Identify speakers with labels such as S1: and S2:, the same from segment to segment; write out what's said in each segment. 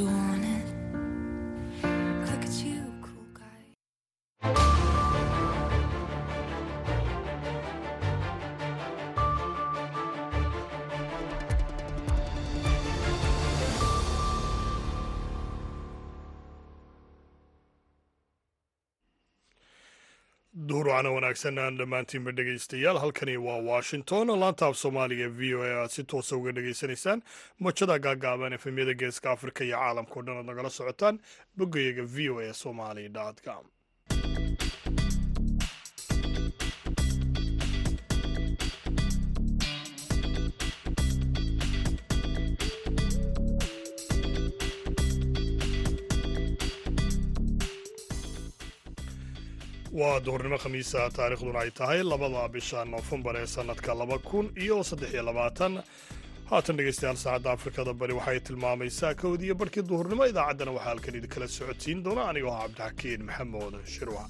S1: you
S2: duhurcana wanaagsan aan dhammaantiinba dhegaystayaal halkani waa washington. Laanta af soomaaliga v o a aad si toosa uga dhegaysanaysaan mojada gaagaaban efemyada geeska afrika iyo caalamkao dhan ood nagala socotaan boggayaga v o a somali com waa duhurnimo khamiisa taarikhduna ay tahay labada bisha noofembar ee sannadka laba kun iyo saddex iyo labaatan. Haatan dhegaystayaal saacadda afrikada bari waxay tilmaamaysaa kowdiiyo barhkii duhurnimo. Idaacaddana waxaa halkan idinkala socodsiin doona anigoo ah cabdixakiin maxamuud shirwa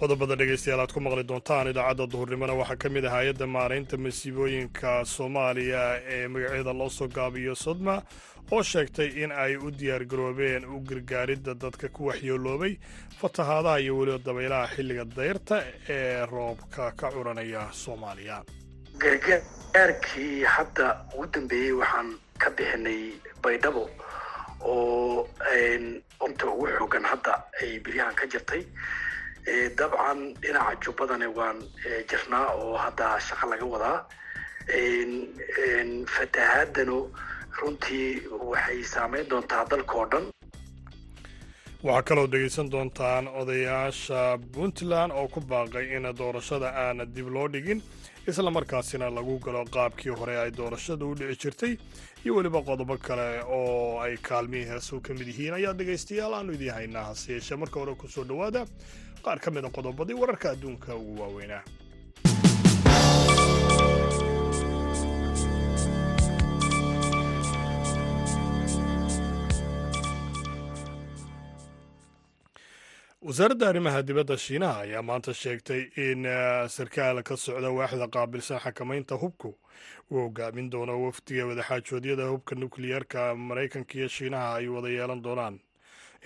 S2: qodobada dhegaystayaal aad ku maqli doontaan idaacadda duhurnimona waxaa ka mid ah hay'adda maaraynta masiibooyinka soomaaliya ee magaceeda loo soo gaabiyo sodma oo sheegtay in ay u diyaargaroobeen u gargaaridda dadka ku waxyooloobay fatahaadaha iyo weliba dabaylaha xilliga dayrta ee roobka ka curanaya soomaaliya.
S3: Gargaarkii hadda ugu dambeeyey waxaan ka bixinay baydhabo oo inta ugu xoogan hadda ay beryahan ka jirtay dabcan dhinaca jubbadana waan jirnaa oo hadda shaqo laga wadaa. Fatahaadanu runtii waxay saameyn doontaa dalka dhan.
S2: Waxaa kaloo dhegaysan doontaan odayaasha puntland oo ku baaqay in doorashada aana dib loo dhigin isla markaasina lagu galo qaabkii hore ay doorashada u dhici jirtay iyo weliba qodobo kale oo ay kaalmihii heesu ka mid yihiin. Ayaa dhegaystayaal aanu idiin haynaa hase yeeshee marka hore ku soo dhowaada qaar ka mida qodobadii wararka adduunka ugu waaweynaa. Wasaaradda arrimaha dibadda shiinaha ayaa maanta sheegtay in sarkaal ka socda waaxda qaabilsan xakamaynta hubku uu hogaamin doono wafdiga wadaxaajoodyada hubka nukliyeerka maraykanka iyo shiinaha ay wada yeelan doonaan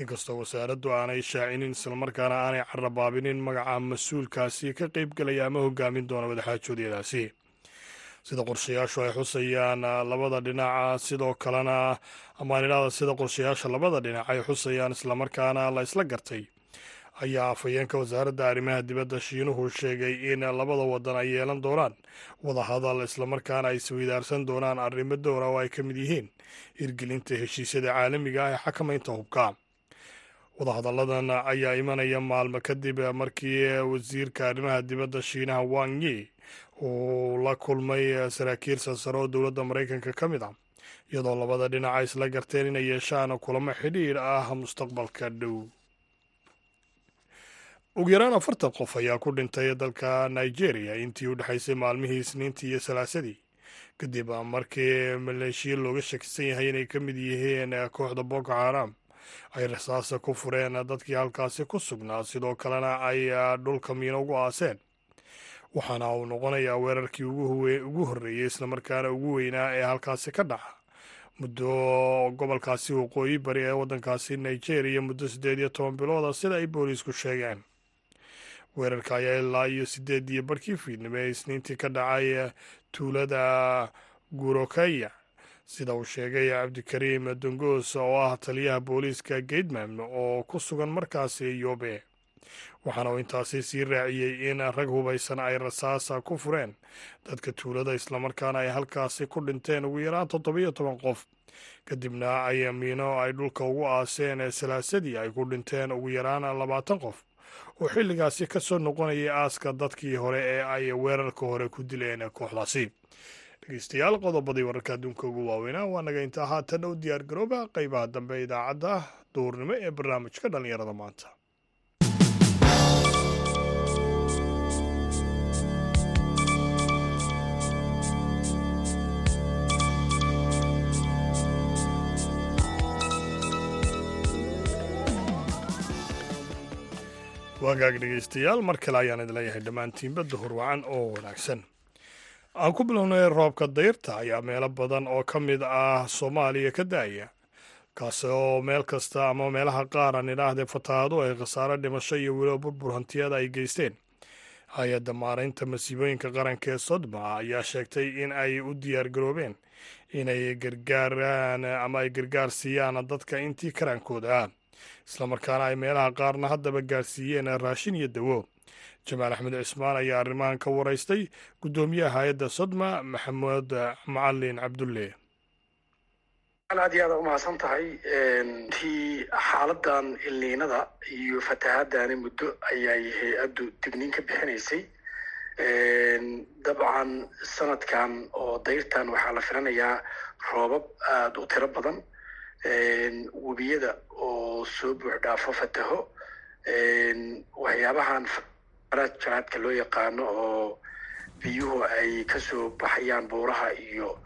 S2: inkastoo wasaaraddu aanay shaacinin islamarkaana aanay carabaabinin magaca mas'uulkaasi ka qaybgelaya ama hogaamin doona wadaxaajoodyadaasi sida qorshayaashu ay xusayaan labada dhinaca sidoo kalena amaanidhada sida qorshayaasha labada dhinac ay xusayaan islamarkaana la isla gartay. Ayaa afhayeenka wasaaradda arrimaha dibadda shiinuhu sheegay in labada wadan ay yeelan doonaan. Wadahadal islamarkaana ay isweydaarsan doonaan arrimo dowra oo ay ka mid yihiin. Hirgelinta heshiisyada caalamiga ah ee xakamaynta hubka wadahadalladan ayaa imanaya maalmo kadib markii wasiirka arrimaha dibadda shiinaha wang yi uu la kulmay saraakiil sarsare oo dowladda maraykanka ka mid ah iyadoo labada dhinac isla garteen inay yeeshaan kulamo xidhiir ah mustaqbalka dhow. Ugu yaraan afartan qof ayaa ku dhintay dalka nigeria intii u dhexaysay maalmihii isniintii iyo salaasadii kadib markii maleeshiya looga shakisan yahay inay ka mid yihiin kooxda boko haram ay rasaasa ku fureen dadkii halkaasi ku sugnaa sidoo kalena ay dhulka miino ugu aaseen. Waxaana uu noqonayaa weerarkii ugu horreeyey islamarkaana ugu weynaa ee halkaasi ka dhaca. Muddo gobolkaasi waqooyi bari ee waddankaasi nigeria muddo siddeed iyo toban bilooda sida ay booliisku sheegeen. Weerarka ayaa ilaa iyo sideed iyo barhkii fiidnimo ee isniintii ka dhacay tuulada gurokaya sida uu sheegay cabdikariim dongoos oo ah taliyaha booliiska gaidman oo ku sugan markaasi yobe. Waxaana uu intaasi sii raaciyey in rag hubaysan ay rasaasa ku fureen. Dadka tuulada islamarkaana ay halkaasi ku dhinteen ugu yaraan toddobiyo toban qof. Kadibna ay miino ay dhulka ugu aaseen ee salaasadii ay ku dhinteen ugu yaraan labaatan qof. Oo xilligaasi ka soo noqonayay aaska dadkii hore ee ay weerarka hore ku dileen kooxdaasi dhegeystayaal qodobadii wararka adduunka ugu waaweynaa waa nagayntaa haatan u diyaar garooba qaybaha dambe idaacadda duurnimo ee barnaamijka dhallinyarada maanta. Waagaag dhegeystayaal mar kale ayaan idin leeyahay dhammaantiinba duhur wacan oo wanaagsan aan ku bilownay roobka dayrta ayaa meelo badan oo ka mid ah soomaaliya ka da'aya kaasi oo meel kasta ama meelaha qaar aan idhaahdee fatahaadu ay khasaare dhimasho iyo weliba burbur hantiyada ay geysteen. Hay'adda maaraynta masiibooyinka qaranka ee sodma ayaa sheegtay in ay u diyaargaroobeen inay gargaaraan ama ay gargaar siiyaan dadka intii karaankooda ah islamarkaana ay meelaha qaarna haddaba gaarsiiyeen raashin iyo dawo jamaal axmed cismaan ayaa arrimahan ka waraystay guddoomiyaha hay'adda sodma maxamed macalin cabdulle.
S3: Aad iyo aad umahadsan tahay tii xaaladan ilniinada iyo fatahaadani muddo ayay hay'addu digniin ka bixinaysay. Dabcan sanadkan oo dayrtan waxaa la filanayaa roobab aada u tiro badan. Webiyada oo soo buux dhaafo fataho waxyaabahan jaraadka loo yaqaano oo biyuhu ay ka soo baxayaan buuraha iyo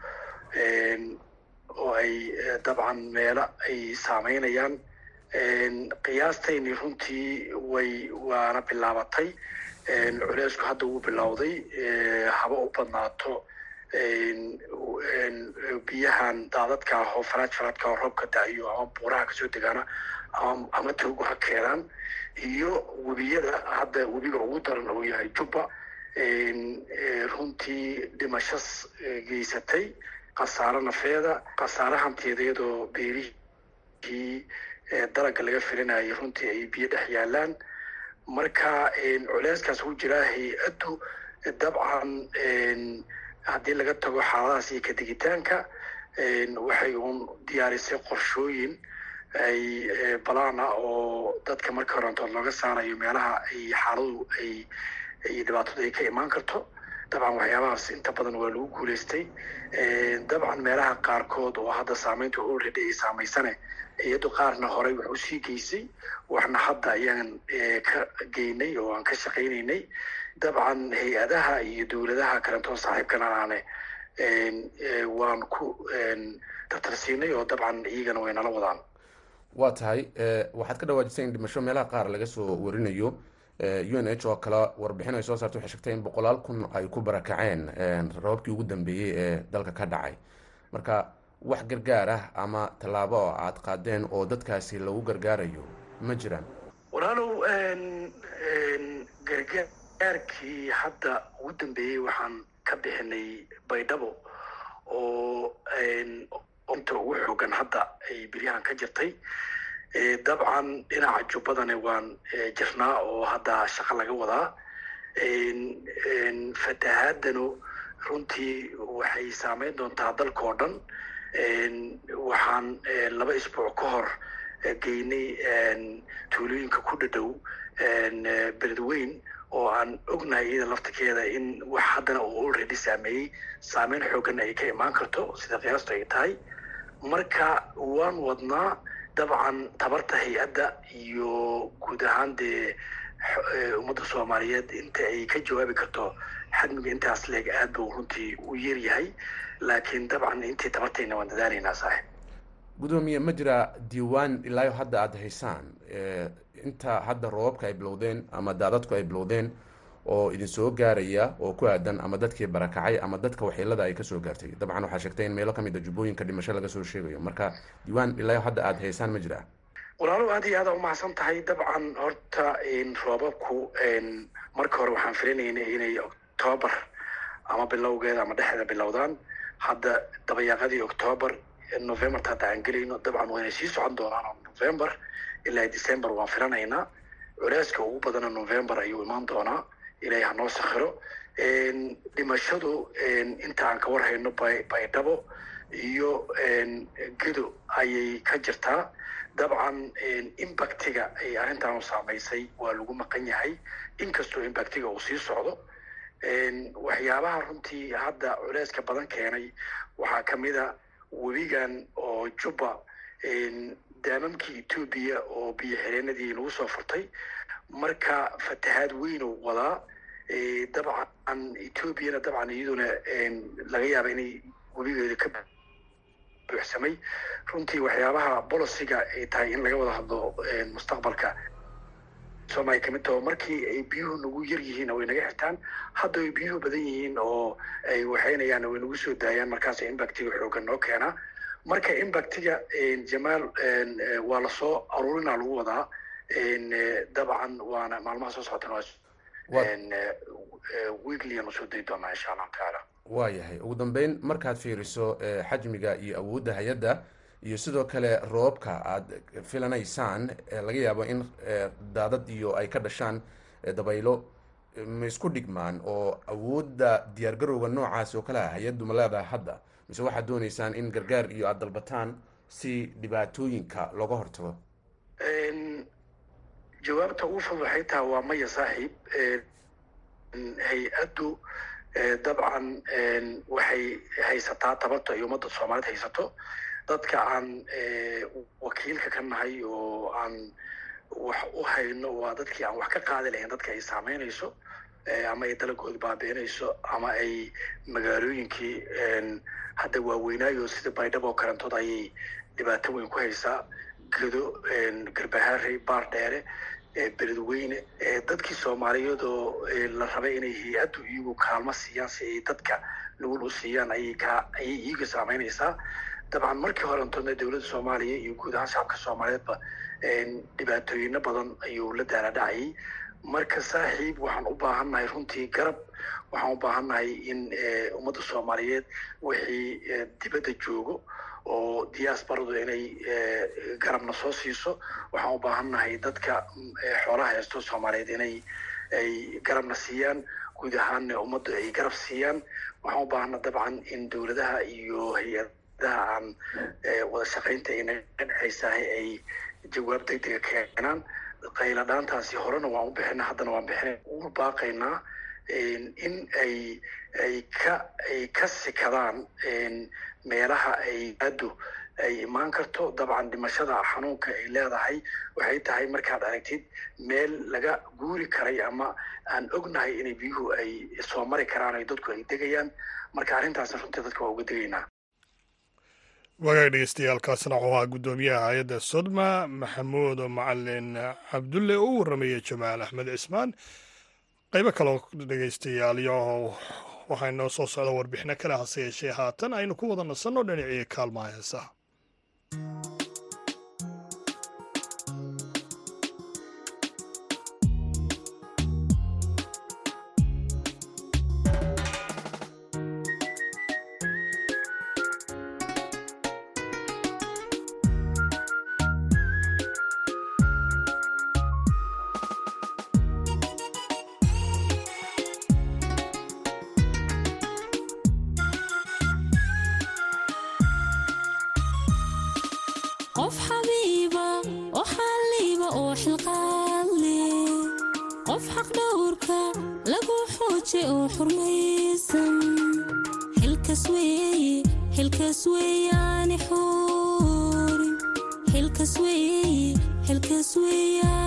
S3: oo ay dabcan meelo ay saameynayaan. Qiyaastayni runtii way waana bilaabatay. Culeysku hadda wuu bilowday. Haba u badnaato biyahan daadadka ah oo faraaj faraadka oo roobka da'iyo ama buuraha ka soo degaana ama ama toogu ha keenaan iyo webiyada hadda webiga ugu daran uu yahay jubba runtii dhimashas geysatay khasaare nafeeda khasaare hanteeda iyadoo beerihii dalaga laga filinayay runtii ay biyo dhex yaalaan. Marka culeyskaas wuu jiraa hay'addu dabcan haddii laga tago xaaladahaas iyo kadigitaanka waxay uun diyaarisay qorshooyin ay balaan ah oo dadka marka horantood looga saarayo meelaha ay xaaladu ay iyo dhibaatadu ay ka imaan karto. Dabcan waxyaabahaas inta badan waa lagu guulaystay dabcan meelaha qaarkood oo hadda saameynta already ay saamaysane iyado qaarna horey wax u sii geysay. Waxna hadda ayaan ka geynay oo aan ka shaqaynaynay dabcan hay'adaha iyo dowladaha kalentoo saaxiibkana aane waan ku tartarsiinay oo dabcan iyagana way nala wadaan.
S4: Waa tahay waxaad ka dhawaajisay in dhimasho meelaha qaar laga soo warinayo u n h oo kale warbixin ay soo saartay waxay sheegtay in boqolaal kun ay ku barakaceen rababkii ugu dambeeyey ee dalka ka dhacay. Marka wax gargaar ah ama tallaabo oo aad qaadeen oo dadkaasi lagu gargaarayo ma jiraan?
S3: Walaalow gargaarkii hadda ugu dambeeyey waxaan ka bixinay baydhabo oo inta ugu xoogan hadda ay beryahan ka jirtay. Dabcan dhinaca jubbadana waan jirnaa oo hadda shaqo laga wadaa. Fatahaadanu runtii waxay saameyn doontaa dalka oo dhan waxaan laba isbuuc ka hor geynay tuulooyinka ku dhadhow beledweyn oo aan ognahay iyada laftirkeeda in wax haddana uu already saameeyey. Saameyn xooggana ay ka imaan karto sida qiyaastu ay tahay. Marka waan wadnaa dabcan tabarta hay'adda iyo guud ahaan dee ummadda soomaaliyeed inta ay ka jawaabi karto xadmiga intaas leeg aad buu runtii u yaryahay laakiin dabcan intii tabartayna waan dadaalaynaa saaxib
S4: gudoomiye ma jira diiwaan ilaayo hadda aada haysaan. Inta hadda roobabka ay bilowdeen ama daadadku ay bilowdeen oo idin soo gaaraya oo ku aadan ama dadkii barakacay ama dadka waxyeelada ay ka soo gaartay. Dabcan waxaa sheegtay in meelo ka mid a jubbooyinka dhimasho laga soo sheegayo. Marka diiwaan ilaayo hadda aada haysaan ma jira.
S3: Walaalo aad iyo aada umahadsan tahay dabcan horta roobabku marka hore waxaan filinaynay inay octoobar ama bilowgeeda ama dhexda bilowdaan. Hadda dabayaaqadii octoobar novemberta hadda aan gelayno dabcan wayna sii socon doonaan november ilaa december waan filanaynaa culeyska ugu badana november ayuu imaan doonaa ilaahay hanoo sakhiro. Dhimashadu inta aan ka warhayno baydhabo iyo gedo ayay ka jirtaa. Dabcan impactiga ay arrintan u saamaysay waa lagu maqan yahay inkastoo impactiga uu sii socdo. Waxyaabaha runtii hadda culeyska badan keenay waxaa ka mid a webigan oo jubba daamamkii etoobiya oo biyo xireenadii lagu soo furtay marka fatahaad weynuu wadaa dabcan etoobiyana dabcan iyaduna laga yaaba inay webigeeda ka buuxsamay. Runtii waxyaabaha boliciga ay tahay in laga wada hadlo mustaqbalka soomaaliya ka mid taho markii ay biyuhu nagu yar yihiin way naga xirtaan hadda ay biyuhu badan yihiin oo ay waxaynayaan way nagu soo daayaan markaas impactiga xoogan noo keenaa. Marka impactiga jamaal waa la soo aruurinaa lagu wadaa. Dabcan waana maalmaha soo socotana weekliyan u soo dayi doonaa insha allahu tacaala.
S4: Waayahay ugu dambeyn markaad fiiriso xajmiga iyo awoodda hay'adda iyo sidoo kale roobka aad filanaysaan laga yaabo in daadad iyo ay ka dhashaan dabaylo ma isku dhigmaan oo awoodda diyaargarowga noocaas oo kale ah hay'addu ma leedahay hadda. Mise waxaad dooneysaan in gargaar iyo aada dalbataan si dhibaatooyinka looga hortago?
S3: Jawaabta ugu fud waxay taha waa maya saaxiib hay'addu dabcan waxay haysataa tabarta iyo ummadda soomaaliyed haysato dadka aan wakiilka ka nahay oo aan wax u hayno waa dadkii aan wax ka qaadi lahayn dadka ay saameynayso ama ay dalagooda baabi'inayso ama ay magaalooyinkii hadda waaweynaayo sida baydhabo karantood ayay dhibaato weyn ku haysaa gedo garbahaare baar dheere beledweyne dadkii soomaaliyeed oo la rabay inay hay'addu iyagu kaalmo siiyaan si ay dadka nugul u siiyaan ayay ka ayay iyaga saameynaysaa dabcan markii horentoodna dowladda soomaaliya iyo guud ahaan shacabka soomaaliyeedba dhibaatooyino badan ayuu la daala dhacayay marka saaxiib waxaan u baahannahay runtii garab waxaan u baahannahay in ummadda soomaaliyeed wixii dibadda joogo oo diaasbaradu inay garabna soo siiso waxaan u baahannahay dadka xoolaha haysto soomaaliyeed inay ay garabna siiyaan guud ahaanna ummaddu ay garab siiyaan waxaan u baahana dabcan in dowladaha iyo hay'adaha aan wada shaqaynta ay naga ay jawaab degdega keenaan. Qayla dhaantaasi horena waan u bixina haddana waan bixina ugu baaqaynaa in ay ay ka ay ka sikadaan meelaha ay addu ay imaan karto. Dabcan dhimashada xanuunka ay leedahay waxay tahay markaad aragtid meel laga guuri karay ama aan ognahay inay biyuhu ay soo mari karaan o dadku ay degayaan. Marka arrintaasna runtii dadka waa uga degaynaa
S2: wagaag dhegeystayaaalkaasna wuxuu ahaa guddoomiyaha hay'adda sodma maxamuud macalin cabdulle oo u warramaya jamaal axmed cismaan. Qaybo kaleo dhegeystayaal iyo waxaa inoo soo socda warbixino kale hase yeeshee haatan aynu ku wada nasanno dhinacii kaalmaha heesaha
S5: xooje oo xurmaysan xilkas weeye xilkas weeyaani xuurin xilkas weeye xilkas weeyaani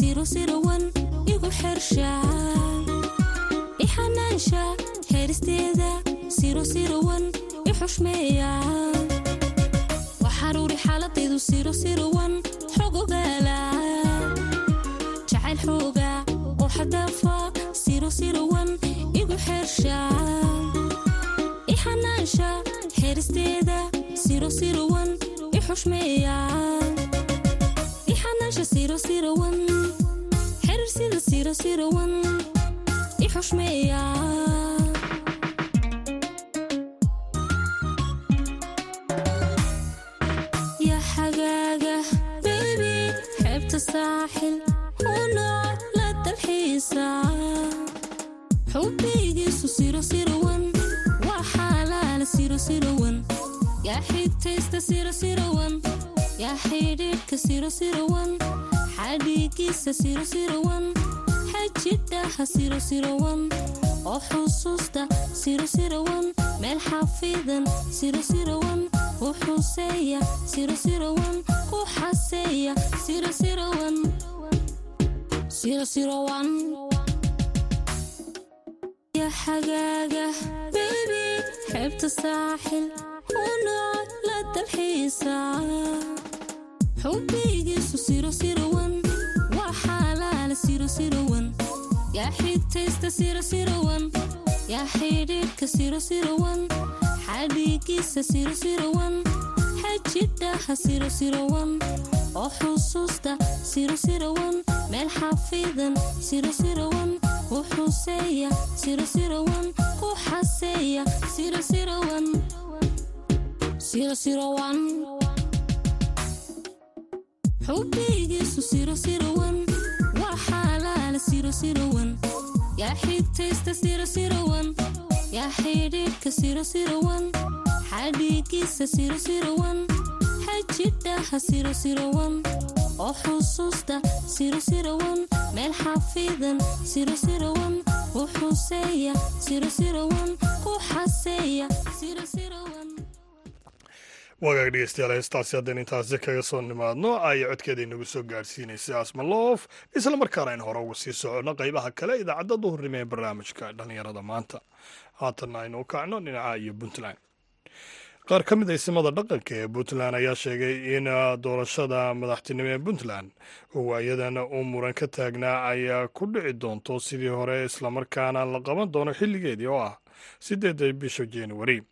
S5: siro sirawan igu xersha. Ixanaansha heeristeeda siro sirawan i xushmeeya. Waxaruuri xaaladaydu siro sirawan xogogaala jacayl xooga oo xadaafa siro sirawan igu xersha. Ixanaansha heeristeeda siro sirawan i xushmeeya. Ixanaansha siro sirawan xiriirsida siro sirawan i xushmeeya ya xagaaga bebi xeebta saaxil unooc la dalxiisa xubbigiisu siro sirawan waa xaalaala siro sirawan yaa xigtaysta siro sirawan yaa xidhiidhka siro sirawan xadhiigiisa siro sirawan xajidhaha siro sirawan oo xusuusta siro sirawan meel xafiidan siro sirawan u xuseeya siro sirawan ku xaseeya siro sirawan siro sirawan ya xagaaga bebi xeebta saaxil unooc la dalxiisa xubbigiisu siro sirawan waa xaalaala siro sirawan yaa xigtaysta siro sirawan yaa xidhiidhka siro sirawan xadhiigiisa siro sirawan xajidhaha siro sirawan oo xusuusta siro sirawan meel xafiidan siro sirawan u xuseeya siro sirawan ku xaseeya siro sirawan siro sirawan xubbigiisu siro sirawan waa xaalaala siro sirawan yaa xigtaysta siro sirawan yaa xidhiidhka siro sirawan xadhiigiisa siro sirawan xajidhaha siro sirawan oo xusuusta siro sirawan meel xafiidan siro sirawan u xuseeya siro sirawan ku xaseeya siro sirawan
S2: wagaag dhegeystayaal heestaasi haddaynu intaasi kaga soo nimaadno ay codkeeda inagu soo gaadhsiinaysay asmaloof isla markaana aynu hore uga sii soconno qaybaha kale idaacadda duhurnimo ee barnaamijka dhallinyarada maanta haatanna aynu u kacno dhinaca iyo puntland qaar ka mid a isimada dhaqanka ee puntland ayaa sheegay in doorashada madaxtinimo ee puntland waayadan uu muran ka taagnaa ay ku dhici doonto sidii hore islamarkaana la qaban doono xilligeedii oo ah sideedda bisha januari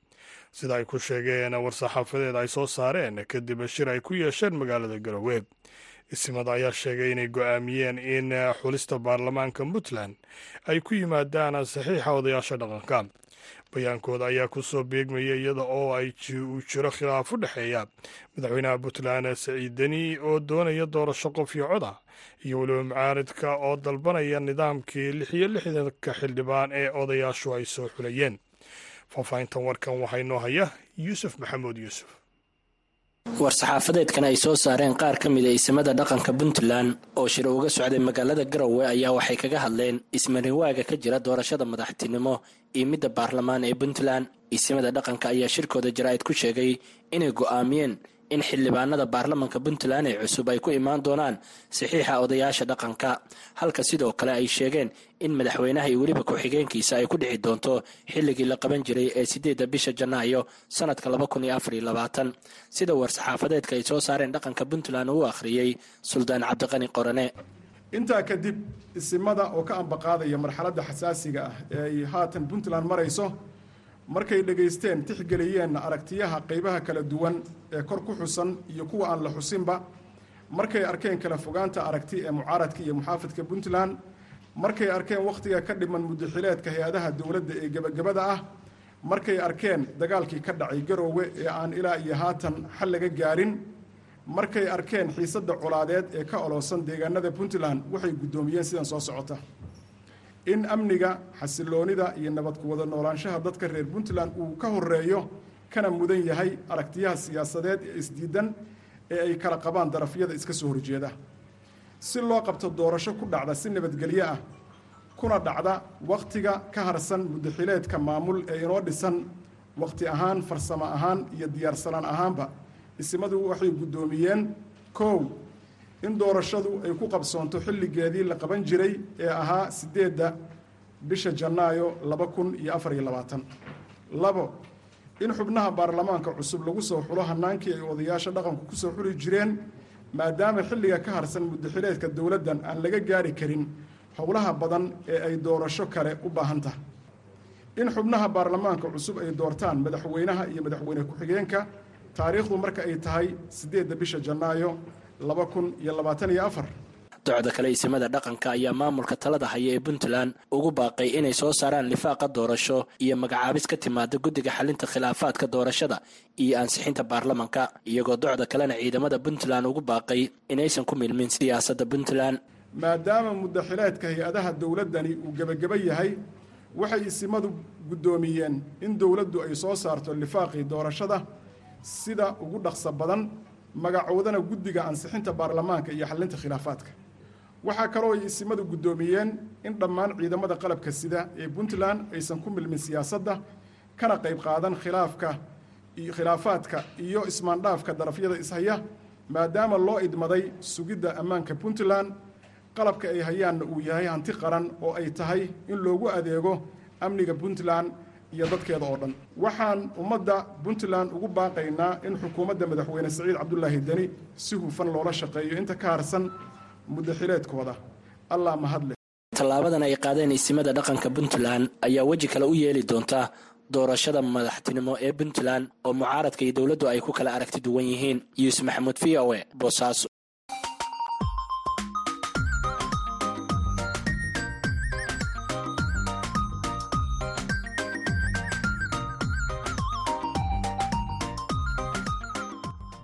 S2: sida ay ku sheegeen war-saxaafadeed ay soo saareen kadib shir ay ku yeesheen magaalada garowe isimada ayaa sheegay inay go'aamiyeen in xulista baarlamaanka puntland ay ku yimaadaan saxiixa odayaasha dhaqanka. Bayaankooda ayaa ku soo beegmaya iyada oo ay uu jiro khilaaf u dhexeeya. Madaxweynaha puntland saciid deni oo doonaya doorasho qof iyo cod ah iyo weliba mucaaridka oo dalbanaya nidaamkii lix iyo lixdanka xildhibaan ee odayaashu ay soo xulayeen faahfaahintan warkan waxaa inoo haya yuusuf maxamuud yuusuf.
S6: War-saxaafadeedkan ay soo saareen qaar ka mid a dhaqanka puntland oo shir uga socday magaalada garowe ayaa waxay kaga hadleen ismarinwaaga ka jira doorashada madaxtinimo iyo midda baarlamaan ee puntland. Isimada dhaqanka ayaa shirkooda jaraa'id ku sheegay inay go'aamiyeen in xildhibaanada baarlamanka puntland ee cusub ay ku imaan doonaan saxiixa odayaasha dhaqanka. Halka sidoo kale ay sheegeen in madaxweynaha iyo weliba ku-xigeenkiisa ay ku dhici doonto xilligii la qaban jiray ee sideedda bisha janaayo sanadka iyo labaatan. Sida war-saxaafadeedka ay soo saareen dhaqanka puntland uu akhriyey suldaan cabdiqani qorane.
S7: Intaa kadib isimada oo ka ambaqaadaya marxaladda xasaasiga ah ee ay haatan puntland marayso markay dhegaysteen tixgeliyeenna aragtiyaha qaybaha kala duwan ee kor ku xusan iyo kuwa aan la xusinba markay arkeen kala fogaanta aragti ee mucaaradka iyo muxaafidka puntland markay arkeen wakhtiga ka dhiman mudaxileedka hay'adaha dowladda ee gebagabada ah markay arkeen dagaalkii ka dhacay garoowe ee aan ilaa iyo haatan xal laga gaarin markay arkeen xiisadda colaadeed ee ka ololsan deegaanada puntland waxay guddoomiyeen sidan soo socota in amniga xasiloonida iyo nabad ku wada noolaanshaha dadka reer puntland uu ka horeeyo kana mudan yahay aragtiyaha siyaasadeed ee isdiidan ee ay kala qabaan darafyada iska soo horjeeda. Si loo qabto doorasho ku dhacda si nabadgelyo ah kuna dhacda wakhtiga ka harsan muddaxileedka maamul ee inoo dhisan wakhti ahaan farsamo ahaan iyo diyaarsanaan ahaanba isimadu waxay guddoomiyeen kow in doorashadu ay ku qabsoonto xilligeedii la qaban jiray ee ahaa siddeedda bisha janaayo laba kun iyo afar iyo labaatan. Labo in xubnaha baarlamaanka cusub lagu soo xulo hanaankii ay odayaasha dhaqanku ku soo xuli jireen maadaama xilliga ka harsan muddaxileedka dowladdan aan laga gaari karin howlaha badan ee ay doorasho kale u baahan tahay. In xubnaha baarlamaanka cusub ay doortaan madaxweynaha iyo madaxweyne ku-xigeenka taariikhdu marka ay tahay siddeedda bisha janaayo laba kun iyo labaatan iyo afar.
S6: Docda kale isimada dhaqanka ayaa maamulka talada haya ee puntland ugu baaqay inay soo saaraan lifaaqa doorasho iyo magacaabis ka timaada guddiga xalinta khilaafaadka doorashada iyo ansixinta baarlamanka iyagoo docda kalena ciidamada puntland ugu baaqay inaysan ku milmin siyaasadda puntland.
S7: Maadaama muddaxileedka hay'adaha dowladdani uu gebageba yahay waxay isimadu guddoomiyeen in dowladdu ay soo saarto lifaaqii doorashada sida ugu dhaqso badan magacoodana guddiga ansixinta baarlamaanka iyo xalinta khilaafaadka. Waxaa kaloo ay isimadu guddoomiyeen in dhammaan ciidamada qalabka sida ee puntland aysan ku milmin siyaasadda kana qayb qaadan khilaafka khilaafaadka iyo ismaandhaafka darafyada ishaya maadaama loo idmaday sugidda ammaanka puntland. Qalabka ay hayaanna uu yahay hanti qaran oo ay tahay in loogu adeego amniga puntland iyo dadkeeda oo dhan. Waxaan ummadda puntland ugu baaqaynaa in xukuumadda madaxweyne saciid cabdulaahi deni si hufan loola shaqeeyo inta ka harsan muddaxileedkooda allah mahadleh
S6: tallaabadan ay qaadeen isimada dhaqanka puntland ayaa weji kale u yeeli doonta doorashada madaxtinimo ee puntland oo mucaaradka iyo dowladdu ay ku kala aragti duwan yihiin. Yuusuf maxamuud v o e boosaaso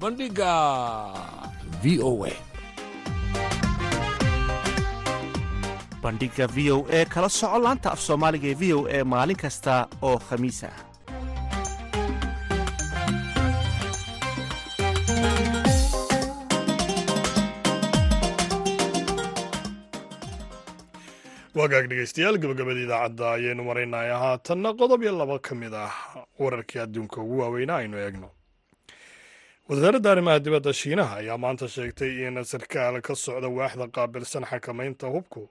S8: bandhigga v o a.
S9: Bandhiga v o e kala soco laanta af soomaaliga ee v o e maalin kasta oo khamiis ah.
S2: Wagaag dhegeystayaal gabagabada idaacadda ayaynu maraynaya haatanna qodob iyo laba ka mid ah wararkii adduunka ugu waaweynaa aynu eegno wasaaradda arrimaha dibadda shiinaha ayaa maanta sheegtay in sarkaal ka socda waaxda qaabilsan xakamaynta hubku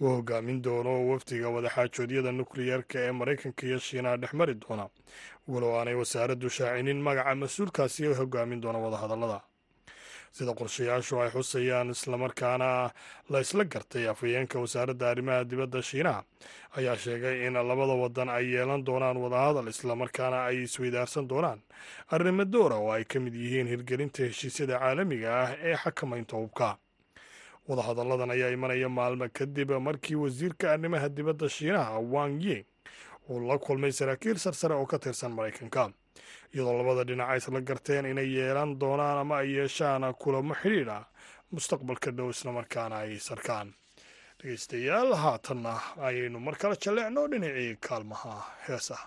S2: uu hogaamin doono wafdiga wadaxaajoodyada nukliyeerka ee maraykanka iyo shiinaha dhex mari doona walow aanay wasaaraddu shaacinin magaca mas'uulkaasi hogaamin doona wadahadallada sida qorshayaashu ay xusayaan islamarkaana la isla gartay afhayeenka wasaaradda arrimaha dibadda shiinaha ayaa sheegay in labada wadan ay yeelan doonaan wadahadal islamarkaana ay isweydaarsan doonaan. Arrimo doora oo ay ka mid yihiin hirgelinta heshiisyada caalamiga ah ee xakamaynta hubka. Wadahadalladan ayaa imanaya maalmo kadib markii wasiirka arrimaha dibadda shiinaha wang ying uu la kulmay saraakiil sarsare oo ka tirsan maraykanka iyadoo labada dhinac ay isla garteen inay yeelan doonaan ama ay yeeshaan kulamo xidhiidh ah mustaqbalka dhow islamarkaana ay sarkaan. Dhegeystayaal haatanna ayaynu mar kale jalleecno dhinacii kaalmaha heesaha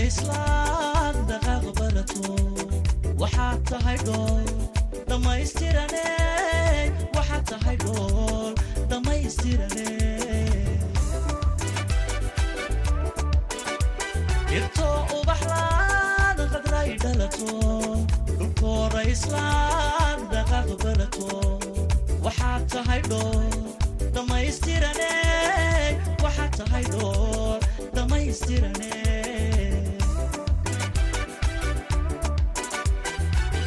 S10: dhammayslaad dhaqaaq barato waxaad tahay dhool dhammaystirane waxaad tahay dhool dhammaystirane dhirto ubaxlaad qadray dhalato. Dhulkooda islaad dhaqaaq barato waxaad tahay dhool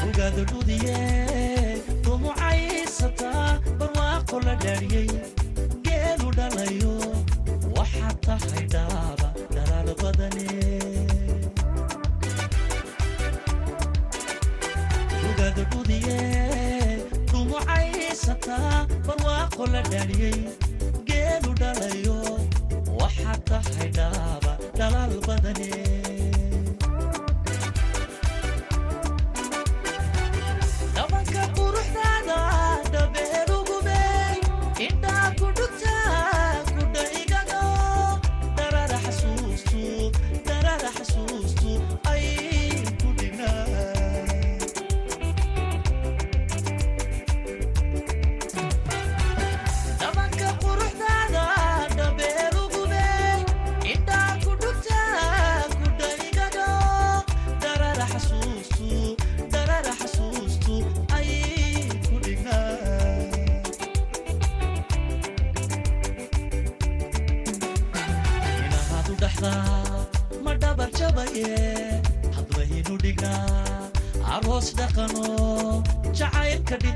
S10: ogaada dhudiye dumucaysataa barwaaqo la dhaariyey geelu dhalayo waxaad tahay dhaaba dhalaal badane. Ogaada dhudiye dumucaysataa barwaaqo la dhaariyey geelu dhalayo waxaad tahay dhaaba dhalaal badane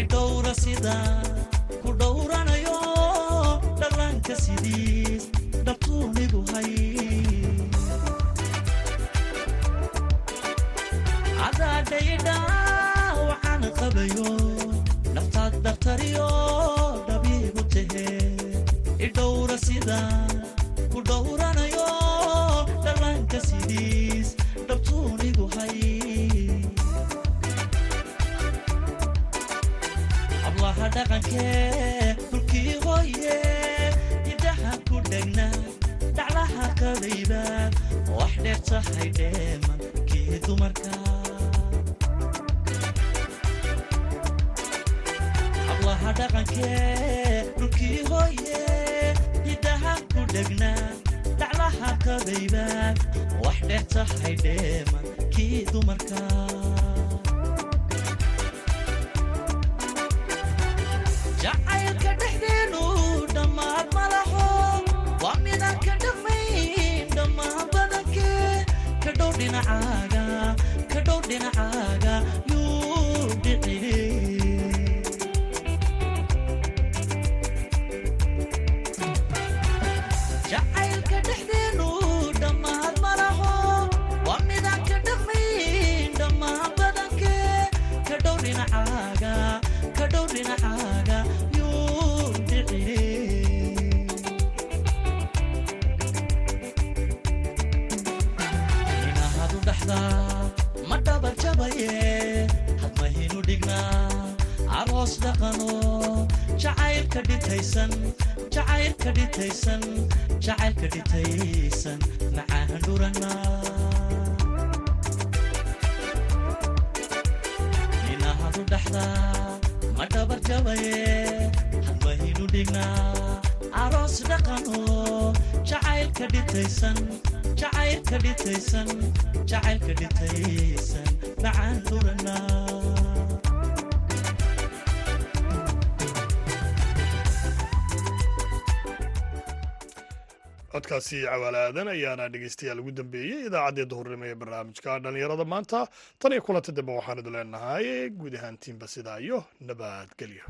S10: idhowra sida ku dhowranayo dhallaanka sidiis dhabtuunigu hay cadaadhaydha waxaan qabayo naftaad dhakhtariyo dheer tahay dheeman kii dumarka jacaylka dhexdeenu dhammaad ma laho waa midaan ka dhammayn dhammaan badankee ka dhow dhinacaaga ka dhow dhinacaaga aroos dhaqano jacaylka dhintaysan jacaylka dhintaysan jacaylka dhintaysan macaan dhurana inahadu dhaxdaa ma dhabar jabaye hadmahinu dhignaa aroos dhaqano jacaylka dhintaysan jacaylka dhintaysan jacaylka dhintaysan macaan dhurana
S2: codkaasi cawaale aadan ayaana dhegeystayaal ugu dambeeyey idaacaddii duhurnimo ee barnaamijka dhallinyarada. Maanta tan iyo kulanta dambe waxaan idu leenahay guud ahaantiinba sidaa iyo nabadgelyo